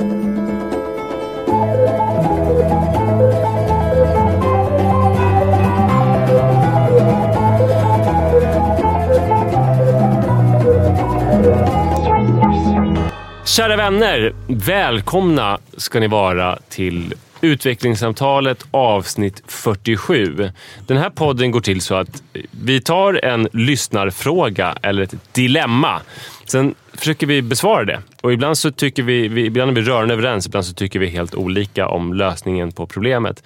Kära vänner, välkomna ska ni vara till Utvecklingssamtalet avsnitt 47. Den här podden går till så att vi tar en lyssnarfråga eller ett dilemma. Sen försöker vi besvara det. Och ibland så tycker vi, vi ibland är vi rörande överens, ibland så tycker vi helt olika om lösningen på problemet.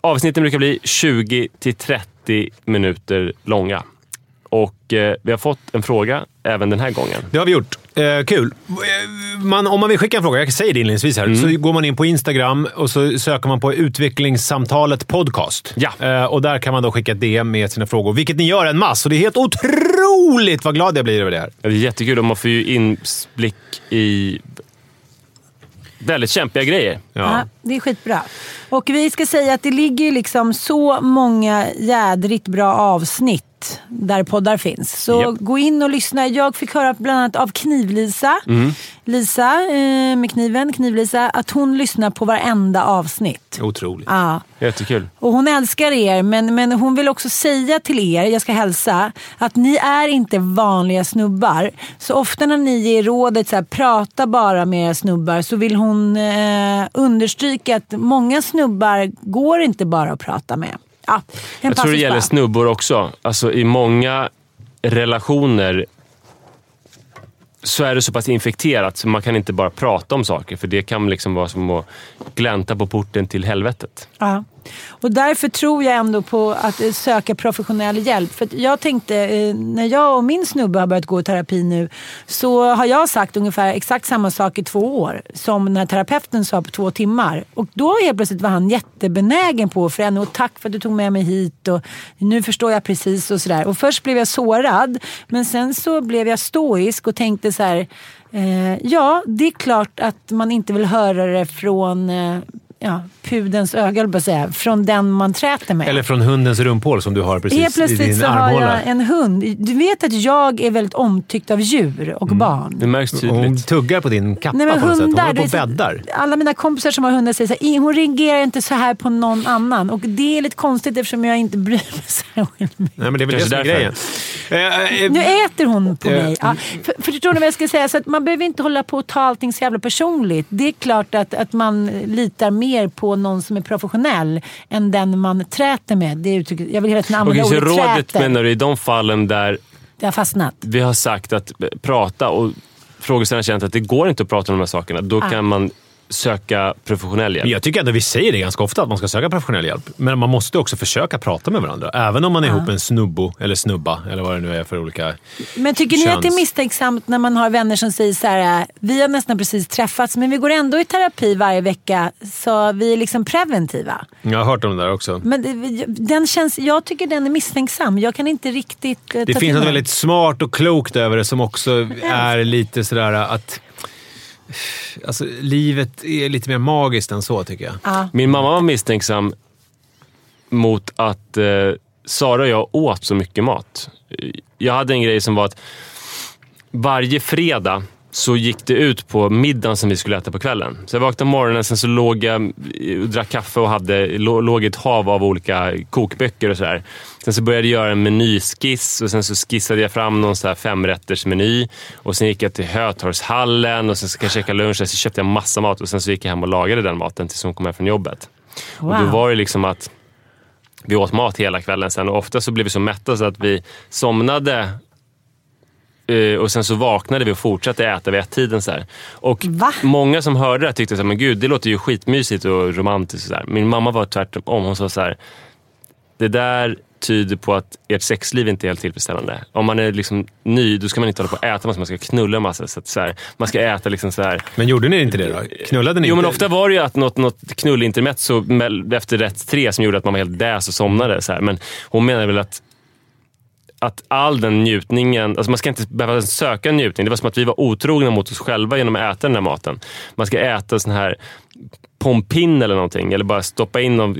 Avsnitten brukar bli 20 till 30 minuter långa. Och eh, vi har fått en fråga även den här gången. Det har vi gjort. Eh, kul. Eh, Man, om man vill skicka en fråga, jag säger det inledningsvis här, så går man in på Instagram och så söker man på utvecklingssamtalet podcast. Ja. Eh, och där kan man då skicka ett DM med sina frågor, vilket ni gör en massa. Och det är helt otroligt vad glad jag blir över det här. Ja, Det är jättekul och man får ju inblick i väldigt kämpiga grejer. Ja, det är skitbra. Och vi ska säga att det ligger ju liksom så många jädrigt bra avsnitt där poddar finns. Så Japp. gå in och lyssna. Jag fick höra bland annat av Kniv-Lisa, Mm. Lisa eh, med kniven, Kniv-Lisa, att hon lyssnar på varenda avsnitt. Otroligt. Ja. Jättekul. Och hon älskar er, men, men hon vill också säga till er, jag ska hälsa, att ni är inte vanliga snubbar. Så ofta när ni ger rådet så här, prata bara med era snubbar så vill hon eh, understryka att många snubbar går inte bara att prata med. En Jag tror det gäller snubbor också. Alltså i många relationer så är det så pass infekterat så man kan inte bara prata om saker. För det kan liksom vara som att glänta på porten till helvetet. Ja. Och därför tror jag ändå på att eh, söka professionell hjälp. För att jag tänkte, eh, när jag och min snubbe har börjat gå i terapi nu, så har jag sagt ungefär exakt samma sak i två år som den här terapeuten sa på två timmar. Och då helt plötsligt var han jättebenägen på att förändra. Och tack för att du tog med mig hit och nu förstår jag precis och sådär. Och först blev jag sårad, men sen så blev jag stoisk och tänkte så här, eh, ja, det är klart att man inte vill höra det från eh, ja, pudens öga, på säga, från den man träter med. Eller från hundens rumphål som du har precis Helt i plötsligt din så har armhåla. jag en hund. Du vet att jag är väldigt omtyckt av djur och barn. Det märks Och Hon tydligt. tuggar på din kappa Nej, men på något sätt. Hon håller på och bäddar. Alla mina kompisar som har hundar säger så här, hon reagerar inte så här på någon annan. Och det är lite konstigt eftersom jag inte bryr mig särskilt mycket. Nej, men det är väl det som är grejen. Eh, eh, Nu äter hon på Eh, mig. Ja, för, för förstår ni vad jag ska säga? Så att man behöver inte hålla på och ta allting så jävla personligt. Det är klart att, att man litar mer på någon som är professionell än den man träter med. Det uttrycket, jag vill hela tiden använda så ordet rådet träter. menar du i de fallen där Det har fastnat. vi har sagt att prata och frågeställaren känt att det går inte att prata om de här sakerna. Då Ah. kan man söka professionell Men hjälp. jag tycker ändå vi säger det ganska ofta, att man ska söka professionell hjälp. Men man måste också försöka prata med varandra. Även om man är ihop med en snubbo, eller snubba, eller vad det nu är för olika... Men tycker ni att det är Köns- misstänksamt när man har vänner som säger så här, vi har nästan precis träffats men vi går ändå i terapi varje vecka så vi är liksom preventiva. Jag har hört om det där också. Men det- den känns, jag tycker den är misstänksam. Jag kan inte riktigt eh, Det finns något väldigt smart och klokt över det som också är lite sådär att... Alltså, livet är lite mer magiskt än så, tycker jag. Ja. Min mamma var misstänksam mot att eh, Sara och jag åt så mycket mat. Jag hade en grej som var att varje fredag så gick det ut på middagen som vi skulle äta på kvällen. Så jag vaknade på morgonen, sen så låg jag och drack kaffe och hade, lå- låg ett hav av olika kokböcker och sådär. Sen så började jag göra en menyskiss och sen så skissade jag fram någon så här femrättersmeny. Och sen gick jag till Hötorgshallen och sen ska jag käka lunch. Så köpte jag massa mat och sen så gick jag hem och lagade den maten tills hon kom hem från jobbet. Och då Wow. var det liksom att vi åt mat hela kvällen sen och ofta så blev vi så mätta så att vi somnade eh, och sen så vaknade vi och fortsatte äta vid ett-tiden. Så här. Och Va? Många som hörde det tyckte att men gud, det låter ju skitmysigt och romantiskt. Och så här. Min mamma var tvärtom. Hon sa så här, det där tyder på att ert sexliv inte är helt tillfredsställande. Om man är liksom ny, då ska man inte hålla på och äta massa, man ska knulla massa. Så att så här, man ska äta liksom så här. Men gjorde ni inte det då? Knullade ni Jo, inte? men ofta var det ju att något, något knullintermezzo efter rätt tre som gjorde att man var helt däs och somnade. Så här. Men hon menar väl att att all den njutningen, alltså man ska inte behöva söka njutning. Det var som att vi var otrogna mot oss själva genom att äta den här maten. Man ska äta sån här pompin eller någonting, eller bara stoppa in någon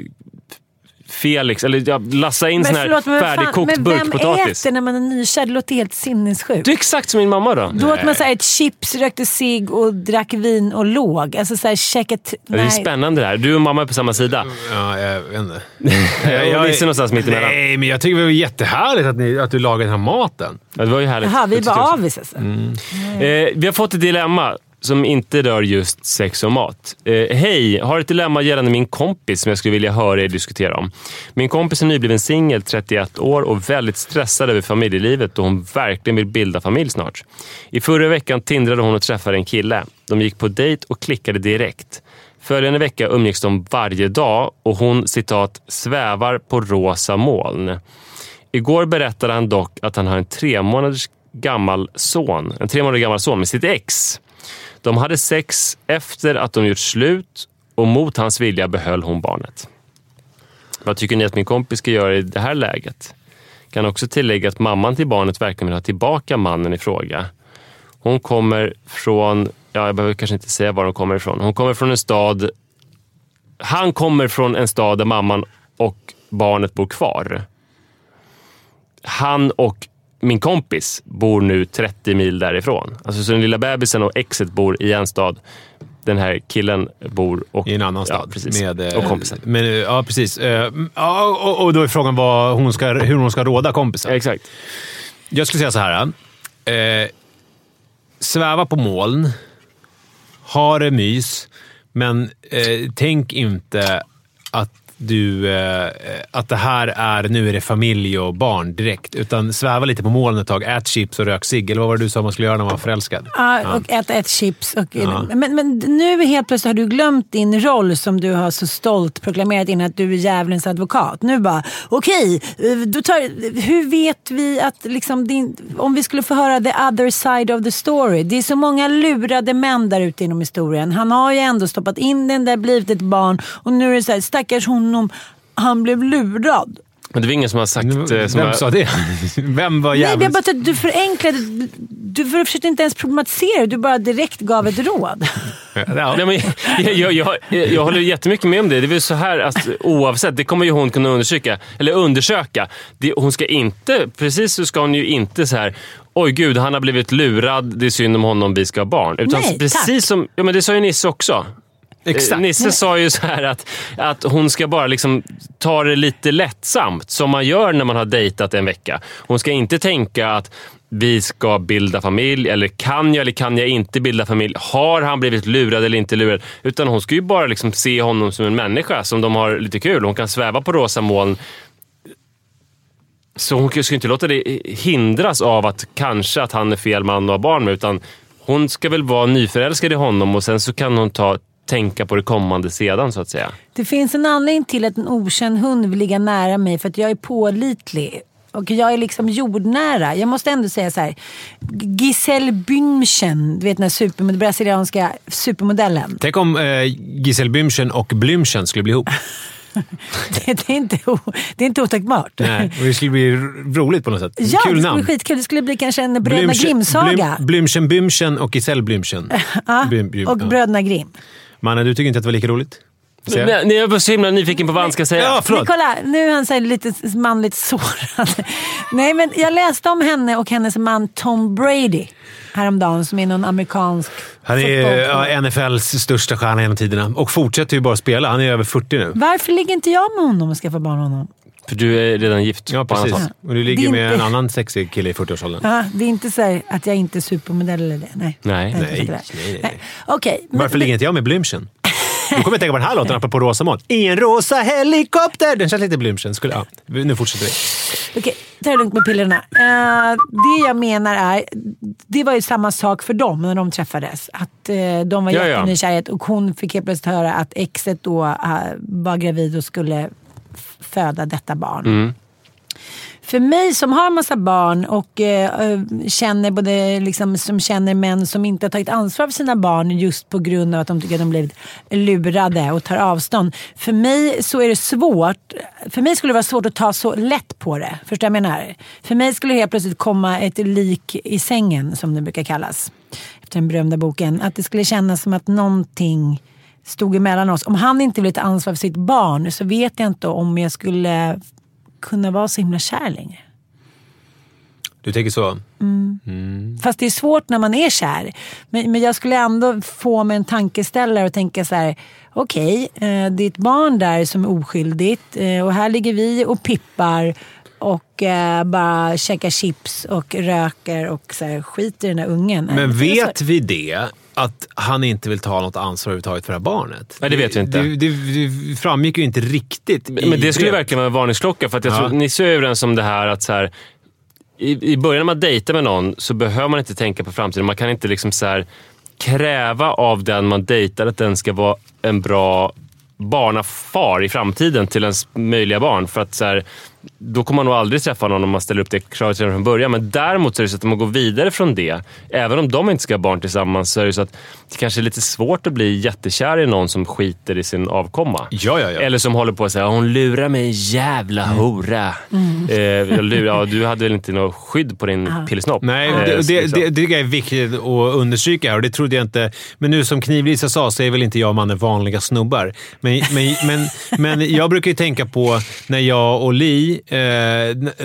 Felix, eller ja, lassa in sån här förlåt, men vad fan- färdigkokt Men vem äter när man är nykär? Det låter helt sinnessjukt. Du är exakt som min mamma då. Då åt man så här ett chips, rökte cigg och drack vin och låg. Alltså så här, käkat... Det är spännande det här. Du och mamma är på samma sida. Ja, jag vet inte. Jag Nisse någonstans mittemellan. Nej, men jag tycker det var jättehärligt att, ni, att du lagade den här maten. Ja, det var ju härligt. Jaha, vi Jag är bara avis alltså. Eh, vi har fått ett dilemma som inte rör just sex och mat. Eh, Hej, har ett dilemma gällande min kompis som jag skulle vilja höra er diskutera om. Min kompis är nybliven singel, 31 år och väldigt stressad över familjelivet då hon verkligen vill bilda familj snart. I förra veckan tindrade hon och träffade en kille. De gick på dejt och klickade direkt. Följande vecka umgicks de varje dag och hon citat svävar på rosa moln. Igår berättade han dock att han har en tre månaders gammal son, en tre månader gammal son med sitt ex. De hade sex efter att de gjort slut och mot hans vilja behöll hon barnet. Vad tycker ni att min kompis ska göra i det här läget? Kan också tillägga att mamman till barnet verkligen vill ha tillbaka mannen i fråga. Hon kommer från, ja jag behöver kanske inte säga var hon kommer ifrån. Hon kommer från en stad, han kommer från en stad där mamman och barnet bor kvar. Han och min kompis bor nu 30 mil därifrån. Alltså så den lilla bebisen och exet bor i en stad. Den här killen bor och, I en annan Ja, stad. precis. Med, eh, och kompisen. Men, eh, ja, precis. Eh, Ja, och, och då är frågan vad hon ska, hur hon ska råda kompisen. Exakt. Jag skulle säga så här. Eh, sväva på moln. Ha det mys. Men eh, tänk inte att du, eh, att det här är, nu är det familj och barn direkt. Utan sväva lite på moln ett tag. Ät chips och rök cigg. Eller vad var det du sa man skulle göra när man var förälskad? Ja, och äta ett chips. Och, Ja. men, men nu helt plötsligt har du glömt din roll som du har så stolt proklamerat in att du är djävulens advokat. Nu bara, okej, eh, då tar- hur vet vi att liksom din, om vi skulle få höra the other side of the story. Det är så många lurade män där ute inom historien. Han har ju ändå stoppat in den där, blivit ett barn och nu är det så här, stackars honom, han blev lurad. Men det var ingen som har sagt... eh, Vem Som har, sa det? Vem var Nej, jäveln? jag bara att du förenklade, du försökte inte ens problematisera, du bara direkt gav ett råd. Ja. Nej, men jag, jag, jag, jag, jag håller jättemycket med om det. Det är väl så här att oavsett, det kommer ju hon kunna undersöka. Eller undersöka. Det, hon ska inte, precis så ska hon ju inte så här Oj gud, han har blivit lurad. Det är synd om honom, vi ska ha barn. Utan Nej, precis tack. som, ja men det sa ju Nisse också. Exakt. Eh, Nisse sa ju så här att, att hon ska bara liksom ta det lite lättsamt, som man gör när man har dejtat en vecka. Hon ska inte tänka att vi ska bilda familj, eller kan jag eller kan jag inte bilda familj? Har han blivit lurad eller inte lurad? Utan hon ska ju bara liksom se honom som en människa som de har lite kul. Hon kan sväva på rosa moln. Så hon ska inte låta det hindras av att kanske att han är fel man att ha barn med, utan hon ska väl vara nyförälskad i honom och sen så kan hon ta, tänka på det kommande sedan så att säga. Det finns en anledning till att en okänd hund vill ligga nära mig för att jag är pålitlig. Och jag är liksom jordnära. Jag måste ändå säga så här. Giselle Bündchen, du vet den här super, brasilianska supermodellen. Tänk om eh, Giselle Bündchen och Blümchen skulle bli ihop. Det, det, är, inte, o- det är inte otänkbart. Nej, och det skulle bli roligt på något sätt. Ja, Kul det skulle namn. bli skitkul. Det skulle bli kanske en Bröderna Blümchen- Grimm-saga. Blüm- Blümchen Bümchen och Giselle Blümchen. Ja, och ja. Bröderna Grimm. Mannen, du tycker inte att det var lika roligt? Jag. Nej, nej, jag var så himla nyfiken på vad han ska säga. Ja, förlåt. kolla, nu är han så lite manligt sårad. Nej, men jag läste om henne och hennes man Tom Brady häromdagen som är någon amerikansk Han är ja, NFLs största stjärna genom tiderna och fortsätter ju bara spela. Han är över 40 nu. Varför ligger inte jag med honom och skaffar barn med honom? För du är redan gift. Ja, precis. Och du ligger Det är med inte- en annan sexig kille i 40-årsåldern. Ja, det är inte så här att jag inte är supermodell eller det. Nej. Nej. Jag är inte Nej, där. nej, nej. Okej. men- Varför ligger inte jag med Blümchen? Nu kommer jag tänka på den här låten, apropå rosa moln. I en rosa helikopter! Den känns lite Blümchen. Skulle, ja, nu fortsätter vi. Okej, ta det lugnt med pillerna. Eh, det jag menar är, det var ju samma sak för dem när de träffades. Att eh, de var Ja, ja. jättenykärhet och hon fick helt plötsligt höra att exet då eh, var gravid och skulle föda detta barn. Mm. För mig som har en massa barn och eh, känner både liksom, som känner män som inte har tagit ansvar för sina barn just på grund av att de tycker att de blivit lurade och tar avstånd. För mig så är det svårt. För mig skulle det vara svårt att ta så lätt på det. Förstår jag menar? För mig skulle det helt plötsligt komma ett lik i sängen som det brukar kallas. Efter den berömda boken. Att det skulle kännas som att någonting stod emellan oss. Om han inte vill ta ansvar för sitt barn så vet jag inte om jag skulle kunna vara så himla kär längre. Du tänker så? Fast det är svårt när man är kär. Men, men jag skulle ändå få mig en tankeställare och tänka så här. Okej, eh, det är ett barn där som är oskyldigt eh, och här ligger vi och pippar och eh, bara käkar chips och röker och så här, skiter i den där ungen. Men vet vi det? Att han inte vill ta något ansvar överhuvudtaget för det här barnet? Nej, det vet vi inte. Det, det, det framgick ju inte riktigt. Men det skulle verkligen vara en varningsklocka. För att jag Ja. tror, ni är överens om det här att så här, i, i början när man dejtar med någon så behöver man inte tänka på framtiden. Man kan inte liksom så här, kräva av den man dejtar att den ska vara en bra barnafar i framtiden till ens möjliga barn. För att så här, då kommer man nog aldrig träffa någon om man ställer upp det kravet redan från början. Men däremot så är det så att om man går vidare från det, även om de inte ska ha barn tillsammans, så är det så att det kanske är lite svårt att bli jättekär i någon som skiter i sin avkomma. Ja, ja, ja. Eller som håller på att säga hon lurar mig jävla Mm. hora. Eh, jag lurar, ja, du hade väl inte något skydd på din pillesnopp? Nej, Eh, det, det, liksom. det, det jag är viktigt att understryka här och det trodde jag inte. Men nu som Knivlisa sa så är väl inte jag och mannen vanliga snubbar. Men, men, men, men jag brukar ju tänka på när jag och Li, eh,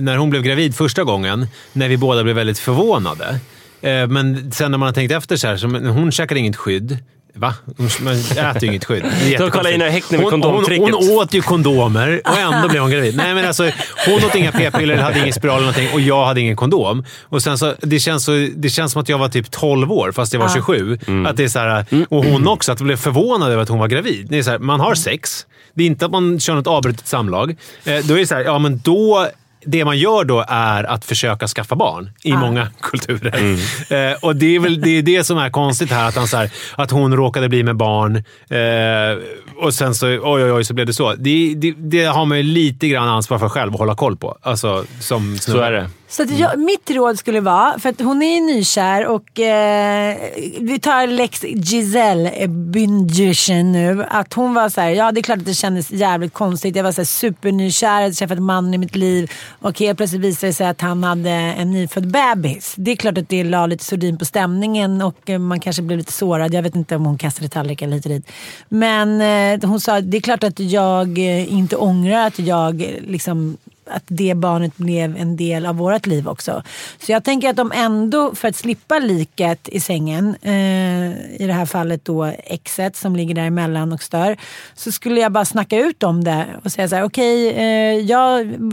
när hon blev gravid första gången, när vi båda blev väldigt förvånade. Eh, men sen när man har tänkt efter så här, så, men hon käkade inget skydd. Va? Hon man äter ju inget skydd. Det är kolla jättekonstigt. in i häkten med hon, hon, kondomtricket. hon åt ju kondomer och ändå blev hon gravid. Nej, men alltså, hon åt inga p-piller, hade ingen spiral eller någonting och jag hade ingen kondom. Och sen så, det, känns så, det känns som att jag var typ 12 år fast jag var 27. Att det är så här, och hon också, att jag blev förvånad över att hon var gravid. Det är så här, man har sex. Det är inte att man kör något avbrutet samlag. Eh, då är det så här, ja men då det man gör då är att försöka skaffa barn i många kulturer. Eh, och det är väl det, är det som är konstigt här, att, han, så här, att hon råkade bli med barn eh, och sen så, oj, oj, oj, så blev det så. Det, det, det har man ju lite grann ansvar för själv att hålla koll på. Alltså, som Så är det. Så att jag, mitt råd skulle vara, för att hon är ju nykär och eh, vi tar Lex Giselle Bündchen nu. Att hon var så här, ja det är klart att det kändes jävligt konstigt. Jag var så här supernykär, jag hade träffat en man i mitt liv och helt plötsligt visade det sig att han hade en nyfödd bebis. Det är klart att det la lite sordin på stämningen och eh, man kanske blev lite sårad. Jag vet inte om hon kastade tallrikar hit och dit. Men eh, hon sa, det är klart att jag eh, inte ångrar att jag eh, liksom att det barnet blev en del av vårt liv också. Så jag tänker att de ändå, för att slippa liket i sängen, eh, i det här fallet då exet som ligger däremellan och stör, så skulle jag bara snacka ut om det och säga så här: okej, eh,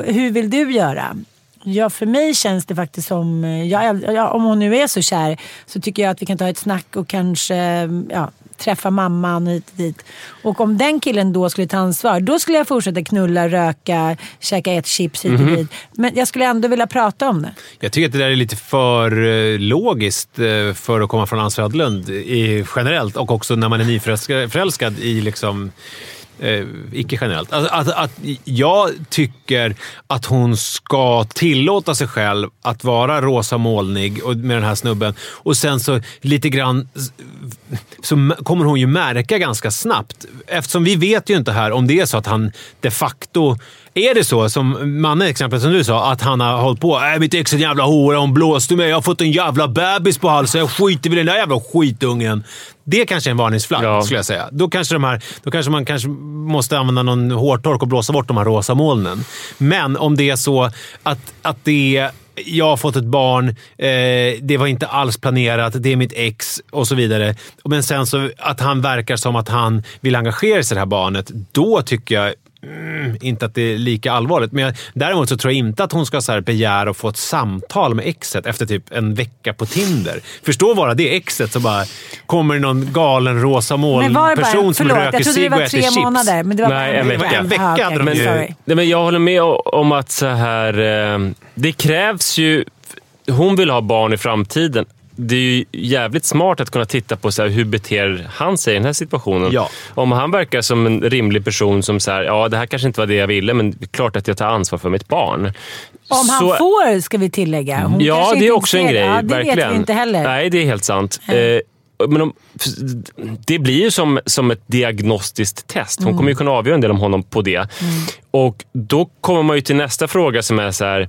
hur vill du göra? Ja, för mig känns det faktiskt som, eh, ja, ja, om hon nu är så kär, så tycker jag att vi kan ta ett snack och kanske ja, träffa mamman hit och dit. Och om den killen då skulle ta ansvar, då skulle jag fortsätta knulla, röka, käka ett chips hit och dit. Men jag skulle ändå vilja prata om det. Jag tycker att det där är lite för eh, logiskt eh, för att komma från Ann Södlund i, generellt och också när man är nyförälskad i liksom Eh, icke generellt. Att, att, att jag tycker att hon ska tillåta sig själv att vara rosa molnig och, med den här snubben. Och sen så lite grann så kommer hon ju märka ganska snabbt. Eftersom vi vet ju inte här om det är så att han de facto... Är det så, som Manne exempel som du sa, att han har hållit på. Äh, mitt ex är en jävla hora, hon blåste mig. Jag har fått en jävla bebis på halsen. Jag skiter i den där jävla skitungen. Det kanske är en varningsflagg, Ja. skulle jag säga. Då kanske, de här, då kanske man kanske måste använda någon hårtork och blåsa bort de här rosa molnen. Men om det är så att, att det är jag har fått ett barn, eh, det var inte alls planerat, det är mitt ex och så vidare. Men sen så att han verkar som att han vill engagera sig i det här barnet. Då tycker jag mm, inte att det är lika allvarligt. Men jag, däremot så tror jag inte att hon ska så här begära att få ett samtal med exet efter typ en vecka på Tinder. Förstå bara det exet så bara kommer någon galen rosa Men moln-person som förlåt, röker jag trodde det cigg och var äter tre chips. månader. Men det var Nej, en vecka. En vecka hade okej. de ju-. Nej, men jag håller med om att så här, eh, det krävs ju... Hon vill ha barn i framtiden. Det är ju jävligt smart att kunna titta på så här, hur beter han sig i den här situationen. Ja. Om han verkar som en rimlig person som säger ja det här kanske inte var det jag ville, men klart att jag tar ansvar för mitt barn. Om han Så- får, ska vi tillägga. Hon Ja, det är också en grej. Ja, det verkligen. vet vi inte heller. Nej, det är helt sant. Eh, men om, det blir ju som, som ett diagnostiskt test. Hon Mm. kommer ju kunna avgöra en del om honom på det. Och Då kommer man ju till nästa fråga som är så här.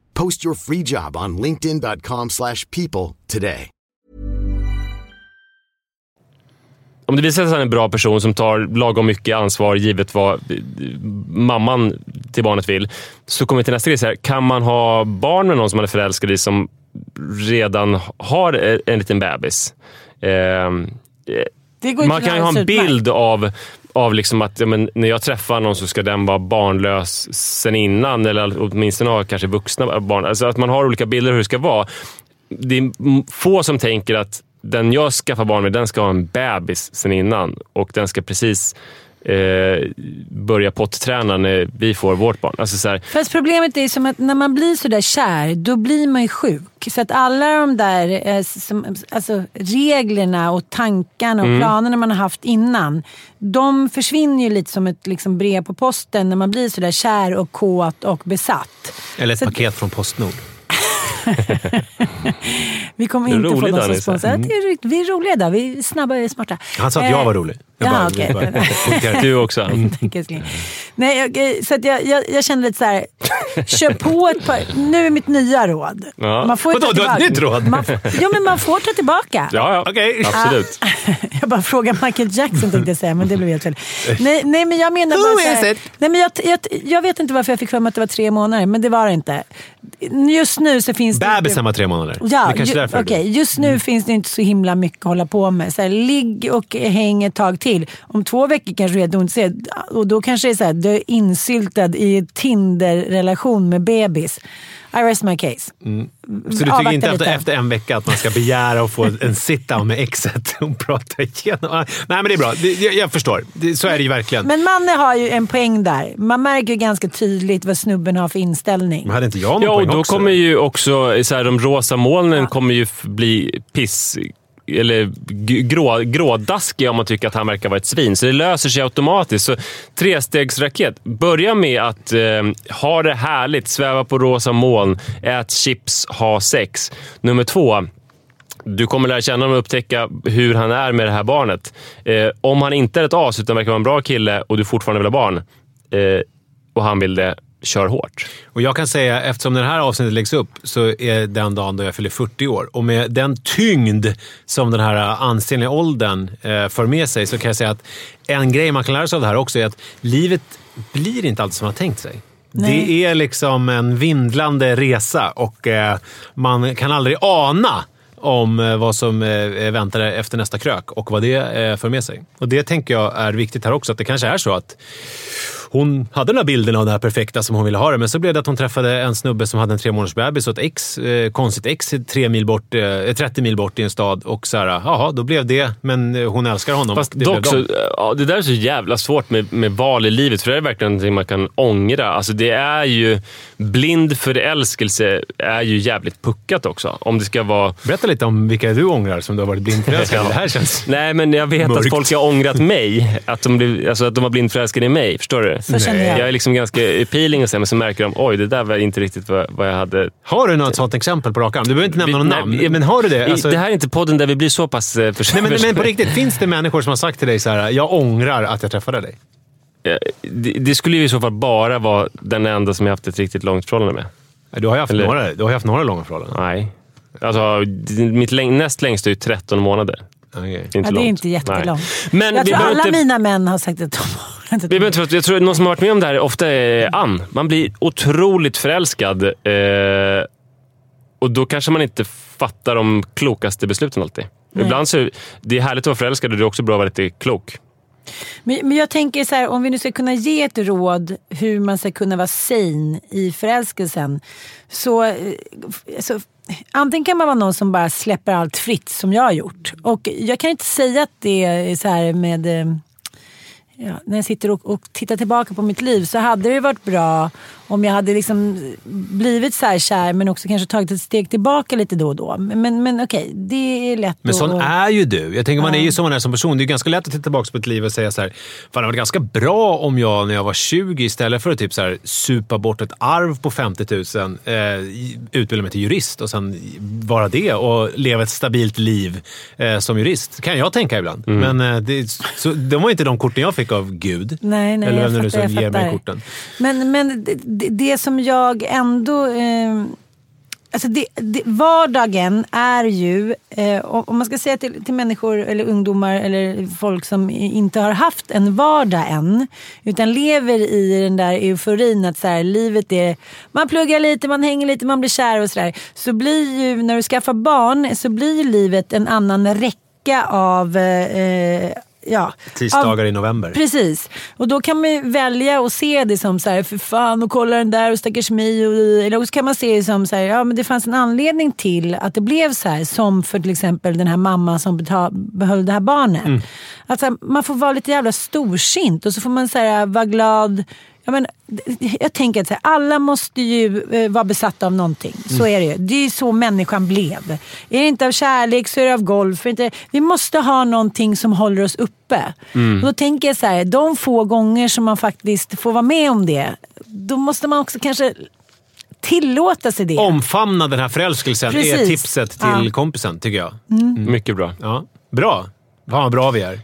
Post your free job on linkedin.com/people slash people today. Om det visar sig att han är en bra person som tar lagom mycket ansvar givet vad eh, mamman till barnet vill, så kommer vi till nästa grej. Här, kan man ha barn med någon som man är förälskad i som redan har eh, en liten bebis? Det går ju man kan ju ha en bild av, av liksom att ja, men, när jag träffar någon så ska den vara barnlös sen innan, eller åtminstone ha kanske vuxna barn. Alltså att man har olika bilder hur det ska vara. Det är få som tänker att den jag skaffar barn med, den ska ha en bebis sen innan och den ska precis eh, börja potträna när vi får vårt barn. Alltså så här, Fast problemet är som att när man blir så där kär, då blir man ju sjuk. Så att alla de där eh, som, alltså, reglerna och tankarna och Mm. planerna man har haft innan. De försvinner ju lite som ett liksom, brev på posten när man blir så där kär och kåt och besatt. Eller ett Så- paket från Postnord. Vi kommer inte få någon som sponsrar. Riktigt- Vi är roliga där. Vi är snabba, är smarta. Han sa att Eh, jag var rolig. Ja, okej. punkterade. du också. Nej, jag, så jag, jag, jag kände lite så här. Kör på ett par... Nu är mitt nya råd. Ja. Man får ju ta Vadå, du har ett tillbaka- nytt råd? Man ja, men man får ta tillbaka. Ja, ja. Okej. absolut. Jag bara frågar Michael Jackson tänkte jag säga, men det blev helt fel. Nej, nej men jag menar bara så här, nej, men jag, jag, jag vet inte varför jag fick för mig att det var tre månader, men det var det inte. Just nu så finns det... inte- Bebisen var tre månader. Ja, det ju, det blir. Just nu finns det inte så himla mycket att hålla på med. Så här, ligg och häng ett tag till. Om två veckor kanske du är helt ointresserad. Och då kanske det är så här, du är insyltad i Tinder-relation med bebis. I rest my case. Mm. Så du tycker inte efter, efter en vecka att man ska begära att få en sit-down med exet och prata igenom? Ah, Nej, men det är bra. Jag, jag förstår. Så är det ju verkligen. Men, Men Manne har ju en poäng där. Man märker ju ganska tydligt vad snubben har för inställning. hade inte jag någon Ja, och poäng då också? kommer ju också så här, de rosa molnen kommer ju bli piss eller grå, grådaskig om man tycker att han verkar vara ett svin. Så det löser sig automatiskt. Så trestegsraket. Börja med att eh, ha det härligt, sväva på rosa moln, ät chips, ha sex. Nummer två. Du kommer lära känna honom och upptäcka hur han är med det här barnet. Eh, om han inte är ett as utan verkar vara en bra kille och du fortfarande vill ha barn eh, och han vill det, kör hårt. Och jag kan säga, eftersom den här avsnittet läggs upp, så är den dagen då jag fyller 40 år. Och med den tyngd som den här ansenliga åldern eh, för med sig, så kan jag säga att en grej man kan lära sig av det här också är att livet blir inte alltid som man har tänkt sig. Nej. Det är liksom en vindlande resa och eh, man kan aldrig ana om eh, vad som eh, väntar efter nästa krök och vad det eh, för med sig. Och Det tänker jag är viktigt här också, att det kanske är så att hon hade den här bilden av det här perfekta som hon ville ha det, men så blev det att hon träffade en snubbe som hade en tre månaders bebis och ett ex, eh, konstigt ex tre mil bort, eh, 30 mil bort i en stad. Och så här, jaha, då blev det, men eh, hon älskar honom. Fast det dock så, ja, det där är så jävla svårt med, med val i livet, för det är verkligen någonting man kan ångra. Alltså det är ju, blind förälskelse är ju jävligt puckat också. Om det ska vara... Berätta lite om vilka du ångrar som du har varit blindförälskad i. Det här känns... Nej, men jag vet Mörkt. att folk har ångrat mig. Att de, blev, alltså att de var blindförälskade i mig. Förstår du? Så känner jag. Jag är liksom ganska appealing och så, men så märker de oj, det där var inte riktigt vad, vad jag hade... Har du något sånt exempel på rak arm? Du behöver inte nämna nej, namn, men har du det? Alltså- Det här är inte podden där vi blir så pass eh, Nej, men, men på riktigt, finns det människor som har sagt till dig så här: jag ångrar att jag träffade dig? Eh, det, det skulle ju i så fall bara vara den enda som jag haft ett riktigt långt förhållande med. Du har ju haft, Eller- några, du har haft några långa förhållanden. Nej. Alltså, mitt läng- näst längsta är ju 13 månader. Okej. Det är inte Ja, det är långt. inte jättelångt. Men jag vi tror alla inte, mina män har sagt att de har inte vi behöver inte Jag tror att någon som har varit med om det här ofta är Ann. Man blir otroligt förälskad eh, och då kanske man inte fattar de klokaste besluten alltid. Nej. Ibland så det är härligt att vara förälskad och det är också bra att vara lite klok. Men, men jag tänker så här, om vi nu ska kunna ge ett råd hur man ska kunna vara sane i förälskelsen. Så, eh, så antingen kan man vara någon som bara släpper allt fritt som jag har gjort. Och jag kan inte säga att det är så här med... Eh, ja, när jag sitter och, och tittar tillbaka på mitt liv så hade det varit bra om jag hade liksom blivit så här kär men också kanske tagit ett steg tillbaka lite då och då. Men, men, men okej, det är lätt Men att... sån är ju du. Jag tänker man är ju som man är som person. Det är ganska lätt att titta tillbaka på ett liv och säga så här. Fan, det var ganska bra om jag när jag var 20 istället för att typ så här, supa bort ett arv på 50 000 eh, utbilda mig till jurist och sen vara det och leva ett stabilt liv eh, som jurist. Kan jag tänka ibland. Men eh, det, så, de var inte de korten jag fick av Gud. Nej, nej, Eller vem det nu som ger mig korten. Men, men det, det, det som jag ändå... Eh, alltså det, det, vardagen är ju, eh, om man ska säga till, till människor eller ungdomar eller folk som inte har haft en vardag än. Utan lever i den där euforin att så här, livet är... Man pluggar lite, man hänger lite, man blir kär och sådär. Så blir ju, när du skaffar barn, så blir livet en annan räcka av... Eh, ja, Tisdagar av, i november. Precis. Och då kan man välja att se det som så här, för fan och kolla den där och stackars mig. Och, eller också kan man se det som så här, ja men det fanns en anledning till att det blev så här. Som för till exempel den här mamman som betal, behöll det här barnet. Att så här, man får vara lite jävla storsint och så får man så här, vara glad. Ja, men, jag tänker att här, alla måste ju eh, vara besatta av någonting. Så är det ju. Det är ju så människan blev. Är det inte av kärlek så är det av golf. Är Inte, vi måste ha någonting som håller oss uppe. Och då tänker jag så här, de få gånger som man faktiskt får vara med om det. Då måste man också kanske tillåta sig det. Omfamna den här förälskelsen är Precis. tipset till Ja. kompisen, tycker jag. Mycket bra. Ja. Bra. Fan vad bra vi är.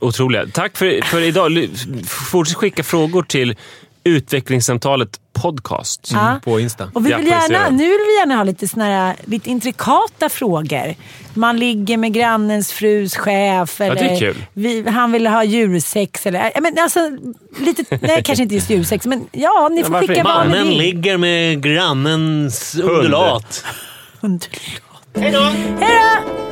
Otroliga. Tack för, för idag. Fortsätt skicka frågor till Utvecklingssamtalet podcast. Ja. På Insta. Och vi Ja, vill gärna, nu vill vi gärna ha lite, såna här, lite intrikata frågor. Man ligger med grannens frus chef. Eller det är kul. Vi, han vill ha djursex. Eller, ja, men alltså, lite, nej, kanske inte just djursex, men ja, ni får varför skicka vad ni Mannen vill. ligger med grannens Hund. undulat. Hej då! Hej då!